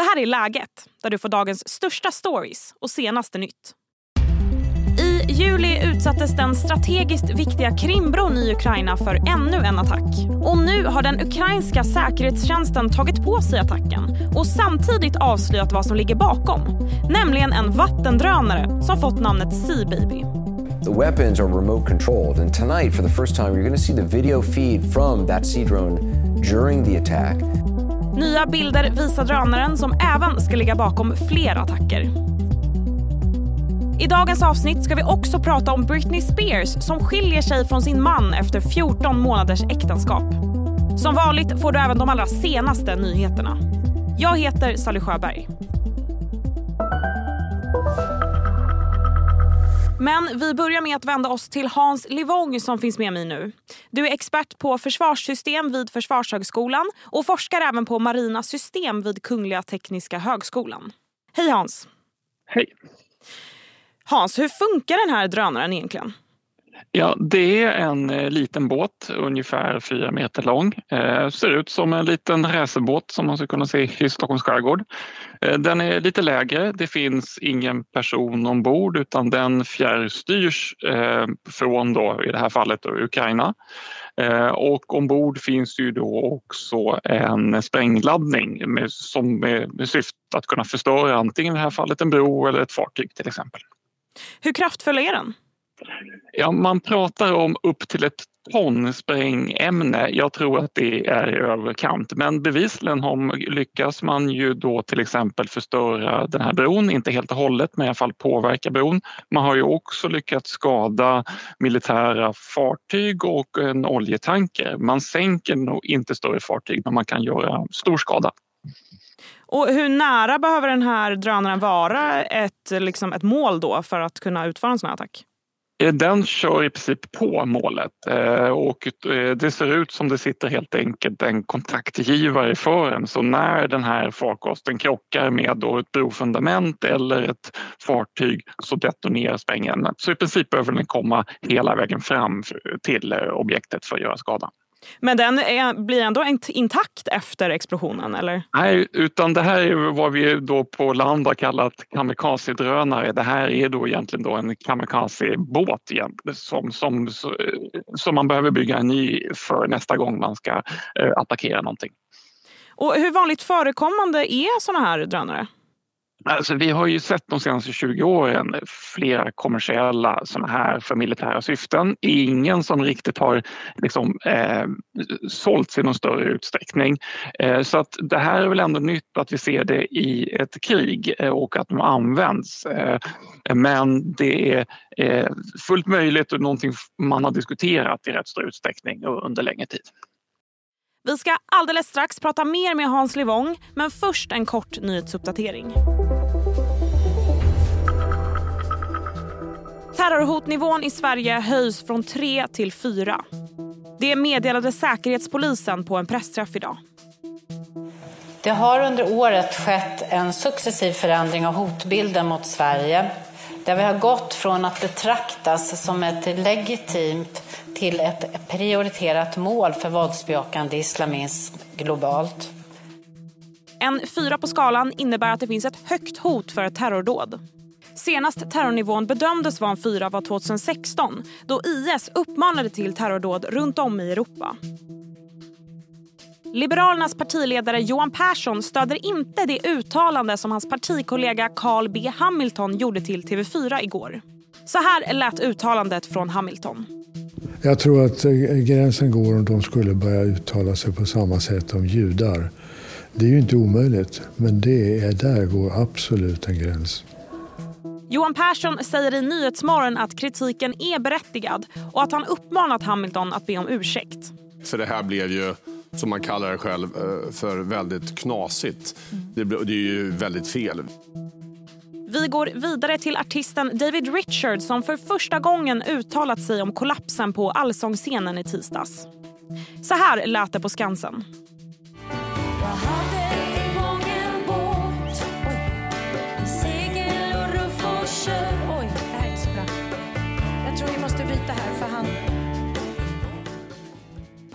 Det här är Läget, där du får dagens största stories och senaste nytt. I juli utsattes den strategiskt viktiga Krimbron i Ukraina för ännu en attack. Och nu har den ukrainska säkerhetstjänsten tagit på sig attacken och samtidigt avslöjat vad som ligger bakom. Nämligen en vattendrönare som fått namnet Sea Baby. The weapons are remote controlled, and tonight, for the first time, you're going to see the video feed from that Sea drone during the attack. Nya bilder visar drönaren som även ska ligga bakom fler attacker. I dagens avsnitt ska vi också prata om Britney Spears som skiljer sig från sin man efter 14 månaders äktenskap. Som vanligt får du även de allra senaste nyheterna. Jag heter Sally Sjöberg. Men vi börjar med att vända oss till Hans Livong som finns med mig nu. Du är expert på försvarssystem vid Försvarshögskolan och forskar även på marina system vid Kungliga Tekniska Högskolan. Hej Hans! Hej! Hans, hur funkar den här drönaren egentligen? Ja, det är en eh, liten båt, ungefär fyra meter lång. Eh, ser ut som en liten racerbåt som man skulle kunna se i Stockholms skärgård. Eh, den är lite lägre, det finns ingen person ombord utan den fjärrstyrs eh, från då, i det här fallet då, Ukraina. Eh, och ombord finns ju då också en sprängladdning med, som med, med syfte att kunna förstöra antingen i det här fallet en bro eller ett fartyg till exempel. Hur kraftfull är den? Ja, man pratar om upp till ett ton sprängämne. Jag tror att det är i överkant men bevisligen har, lyckas man ju då till exempel förstöra den här bron, inte helt och hållet men i alla fall påverka bron. Man har ju också lyckats skada militära fartyg och en oljetanker. Man sänker nog inte större fartyg men man kan göra stor skada. Och hur nära behöver den här drönaren vara ett, liksom ett mål då för att kunna utföra en sån här attack? Eh, den kör i princip på målet eh, och eh, det ser ut som det sitter helt enkelt en kontaktgivare för en. Så när den här farkosten krockar med då ett brofundament eller ett fartyg så detonerar sprängämnet. Så i princip behöver den komma hela vägen fram till objektet för att göra skada. Men den är, blir ändå intakt efter explosionen? eller? Nej, utan det här är vad vi då på land har kallat kamikaze-drönare. Det här är då egentligen då en kamikaze-båt som, som, som man behöver bygga en ny för nästa gång man ska eh, attackera någonting. Och hur vanligt förekommande är sådana här drönare? Alltså, vi har ju sett de senaste 20 åren flera kommersiella sådana här för militära syften. Ingen som riktigt har liksom, eh, sålts i någon större utsträckning. Eh, så att det här är väl ändå nytt att vi ser det i ett krig eh, och att de används. Eh, men det är eh, fullt möjligt och någonting man har diskuterat i rätt stor utsträckning under längre tid. Vi ska alldeles strax prata mer med Hans Livong, men först en kort nyhetsuppdatering. Terrorhotnivån i Sverige höjs från 3 till 4. Det meddelade Säkerhetspolisen på en pressträff idag. Det har under året skett en successiv förändring av hotbilden mot Sverige där vi har gått från att betraktas som ett legitimt till ett prioriterat mål för våldsbejakande islamism globalt. En fyra på skalan innebär att det finns ett högt hot för ett terrordåd. Senast terrornivån bedömdes vara en fyra var 2016 då IS uppmanade till terrordåd runt om i Europa. Liberalernas partiledare Johan Persson stöder inte det uttalande som hans partikollega Carl B Hamilton gjorde till TV4 igår. Så här lät uttalandet från Hamilton. Jag tror att eh, gränsen går om de skulle börja uttala sig på samma sätt om judar. Det är ju inte omöjligt, men det är, där går absolut en gräns. Johan Persson säger i Nyhetsmorgon att kritiken är berättigad och att han uppmanat Hamilton att be om ursäkt. För det här blev ju, som man kallar det själv, eh, för väldigt knasigt. Det, det är ju väldigt fel. Vi går vidare till artisten David Richard som för första gången uttalat sig om kollapsen på allsångsscenen i tisdags. Så här lät det på Skansen.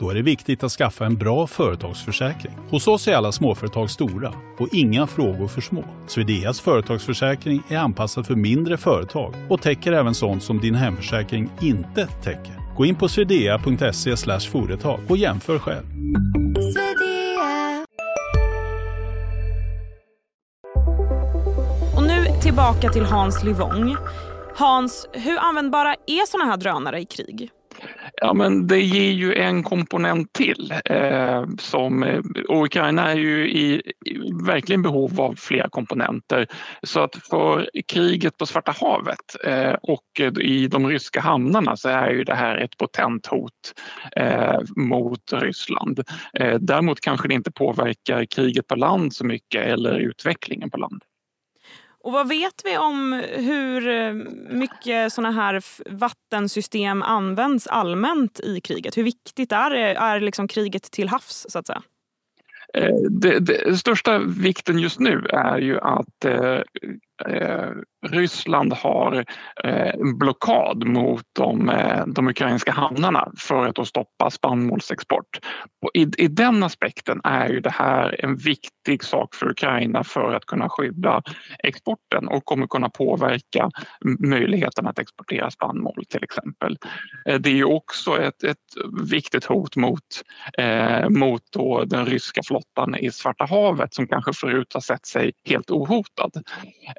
Då är det viktigt att skaffa en bra företagsförsäkring. Hos oss är alla småföretag stora och inga frågor för små. Swedeas företagsförsäkring är anpassad för mindre företag och täcker även sånt som din hemförsäkring inte täcker. Gå in på swedea.se företag och jämför själv. Och nu tillbaka till Hans Livong. Hans, hur användbara är såna här drönare i krig? Ja, men det ger ju en komponent till. Eh, som, eh, och Ukraina är ju i, i verkligen behov av flera komponenter. Så att för kriget på Svarta havet eh, och eh, i de ryska hamnarna så är ju det här ett potent hot eh, mot Ryssland. Eh, däremot kanske det inte påverkar kriget på land så mycket eller utvecklingen på land. Och vad vet vi om hur eh, mycket såna här vattensystem används allmänt i kriget? Hur viktigt är, är liksom kriget till havs så att säga? Eh, det, det, största vikten just nu är ju att eh, Eh, Ryssland har eh, en blockad mot de, eh, de ukrainska hamnarna för att stoppa spannmålsexport. Och i, I den aspekten är ju det här en viktig sak för Ukraina för att kunna skydda exporten och kommer kunna påverka möjligheten att exportera spannmål till exempel. Det är ju också ett, ett viktigt hot mot, eh, mot den ryska flottan i Svarta havet som kanske förut har sett sig helt ohotad.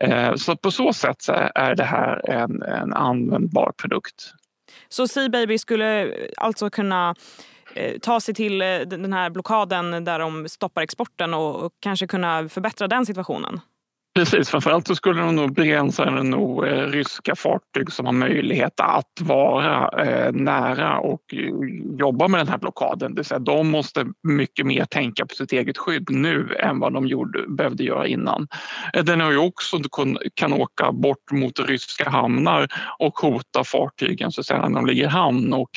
Eh, Eh, så på så sätt så är det här en, en användbar produkt. Så Seababy skulle eh, alltså kunna eh, ta sig till den här blockaden där de stoppar exporten och kanske kunna förbättra den situationen? Precis, framförallt så skulle de nog begränsa nog eh, ryska fartyg som har möjlighet att vara eh, nära och eh, jobba med den här blockaden. Det vill säga, de måste mycket mer tänka på sitt eget skydd nu än vad de gjorde, behövde göra innan. Den har ju också kan åka bort mot ryska hamnar och hota fartygen så att säga, när de ligger i hamn och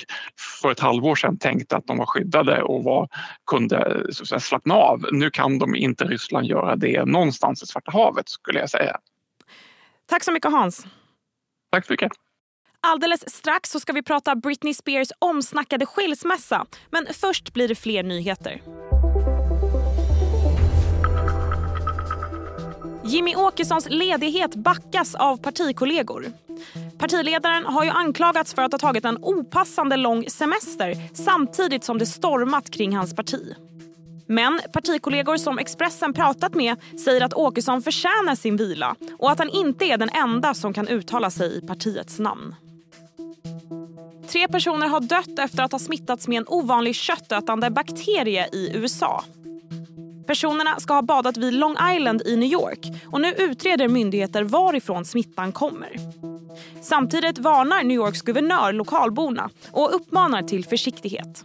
för ett halvår sedan tänkte att de var skyddade och var, kunde så att säga, slappna av. Nu kan de inte Ryssland göra det någonstans i Svarta havet livet skulle jag säga. Tack så mycket Hans. Tack så mycket. Alldeles strax så ska vi prata Britney Spears omsnackade skilsmässa. Men först blir det fler nyheter. Jimmy Åkessons ledighet backas av partikollegor. Partiledaren har ju anklagats för att ha tagit en opassande lång semester samtidigt som det stormat kring hans parti. Men partikollegor som Expressen pratat med säger att Åkesson förtjänar sin vila och att han inte är den enda som kan uttala sig i partiets namn. Tre personer har dött efter att ha smittats med en ovanlig köttätande bakterie i USA. Personerna ska ha badat vid Long Island i New York och nu utreder myndigheter varifrån smittan kommer. Samtidigt varnar New Yorks guvernör lokalborna och uppmanar till försiktighet.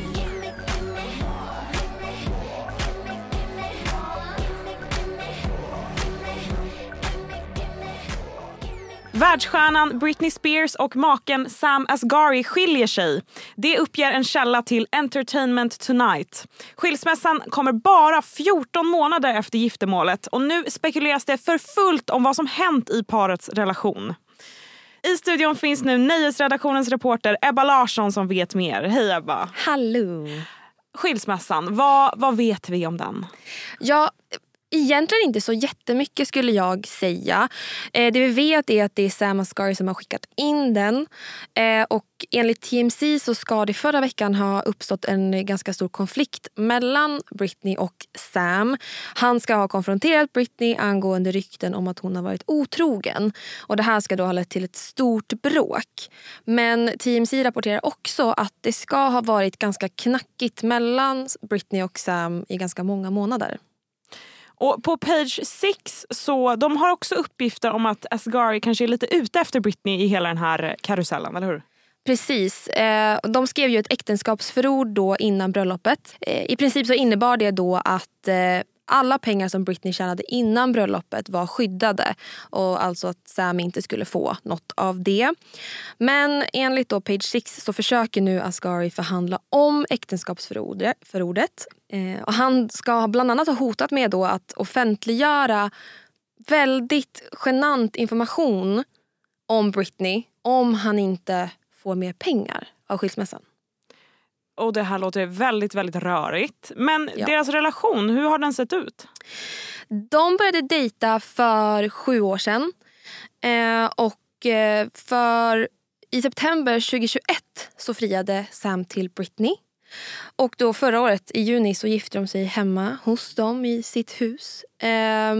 Världsstjärnan Britney Spears och maken Sam Asghari skiljer sig. Det uppger en källa till Entertainment Tonight. Skilsmässan kommer bara 14 månader efter giftermålet och nu spekuleras det för fullt om vad som hänt i parets relation. I studion finns nu Nöjesredaktionens reporter Ebba Larsson som vet mer. Hej Ebba! Hallå! Skilsmässan, vad, vad vet vi om den? Ja, Egentligen inte så jättemycket skulle jag säga. Eh, det vi vet är att det är Sam Asghari som har skickat in den. Eh, och enligt TMC så ska det förra veckan ha uppstått en ganska stor konflikt mellan Britney och Sam. Han ska ha konfronterat Britney angående rykten om att hon har varit otrogen. Och Det här ska då ha lett till ett stort bråk. Men TMC rapporterar också att det ska ha varit ganska knackigt mellan Britney och Sam i ganska många månader. Och på page 6 så de har också uppgifter om att Asghari kanske är lite ute efter Britney i hela den här karusellen, eller hur? Precis. Eh, de skrev ju ett äktenskapsförord då innan bröllopet. Eh, I princip så innebar det då att eh, alla pengar som Britney tjänade innan bröllopet var skyddade och alltså att Sam inte skulle få något av det. Men enligt då page Six så försöker nu Asghari förhandla om äktenskapsförordet. Eh, och han ska bland annat ha hotat med då att offentliggöra väldigt genant information om Britney om han inte får mer pengar av skilsmässan. Och det här låter väldigt, väldigt rörigt. Men ja. deras relation, hur har den sett ut? De började dejta för sju år sedan. Eh, och eh, för i september 2021 så friade Sam till Britney. Och då förra året i juni så gifte de sig hemma hos dem i sitt hus. Eh,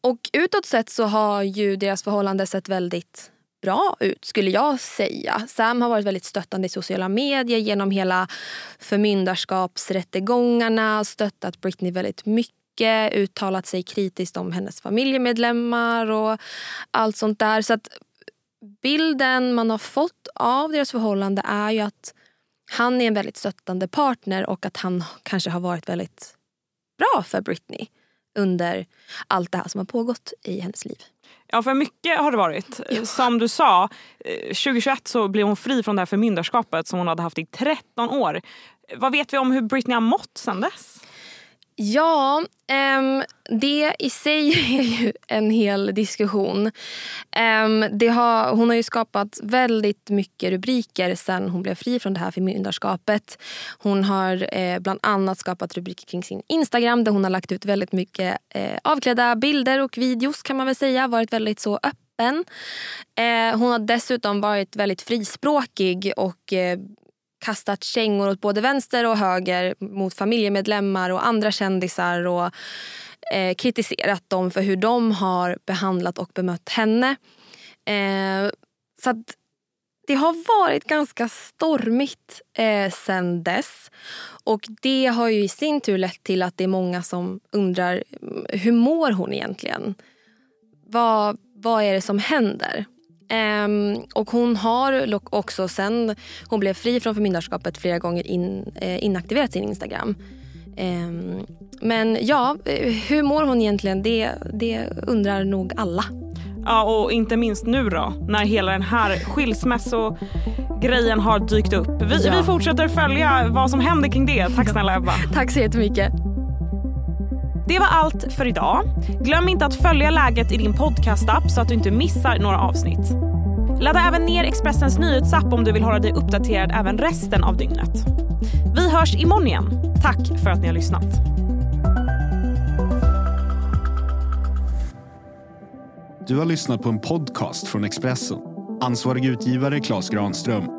och utåt sett så har ju deras förhållande sett väldigt bra ut skulle jag säga. Sam har varit väldigt stöttande i sociala medier genom hela förmyndarskapsrättegångarna. Stöttat Britney väldigt mycket. Uttalat sig kritiskt om hennes familjemedlemmar och allt sånt där. Så att bilden man har fått av deras förhållande är ju att han är en väldigt stöttande partner och att han kanske har varit väldigt bra för Britney under allt det här som har pågått i hennes liv. Ja, för mycket har det varit. Ja. Som du sa, 2021 eh, så blev hon fri från det här förmyndarskapet som hon hade haft i 13 år. Vad vet vi om hur Britney har mått sen dess? Ja, um, det i sig är ju en hel diskussion. Um, det har, hon har ju skapat väldigt mycket rubriker sen hon blev fri från det här förmyndarskapet. Hon har eh, bland annat skapat rubriker kring sin Instagram där hon har lagt ut väldigt mycket eh, avklädda bilder och videos kan man väl säga. Varit väldigt så öppen. Eh, hon har dessutom varit väldigt frispråkig och eh, kastat kängor åt både vänster och höger mot familjemedlemmar och andra kändisar och eh, kritiserat dem för hur de har behandlat och bemött henne. Eh, så att det har varit ganska stormigt eh, sen dess. Och det har ju i sin tur lett till att det är många som undrar mm, hur mår hon egentligen? Vad, vad är det som händer? Um, och hon har också sen hon blev fri från förmyndarskapet flera gånger in, eh, inaktiverat sin Instagram. Um, men ja, hur mår hon egentligen? Det, det undrar nog alla. Ja, och inte minst nu då, när hela den här skilsmässogrejen har dykt upp. Vi, ja. vi fortsätter följa vad som händer kring det. Tack snälla Ebba. Tack så jättemycket. Det var allt för idag. Glöm inte att följa läget i din podcastapp så att du inte missar några avsnitt. Ladda även ner Expressens nyhetsapp om du vill hålla dig uppdaterad även resten av dygnet. Vi hörs imorgon igen. Tack för att ni har lyssnat. Du har lyssnat på en podcast från Expressen. Ansvarig utgivare Klas Granström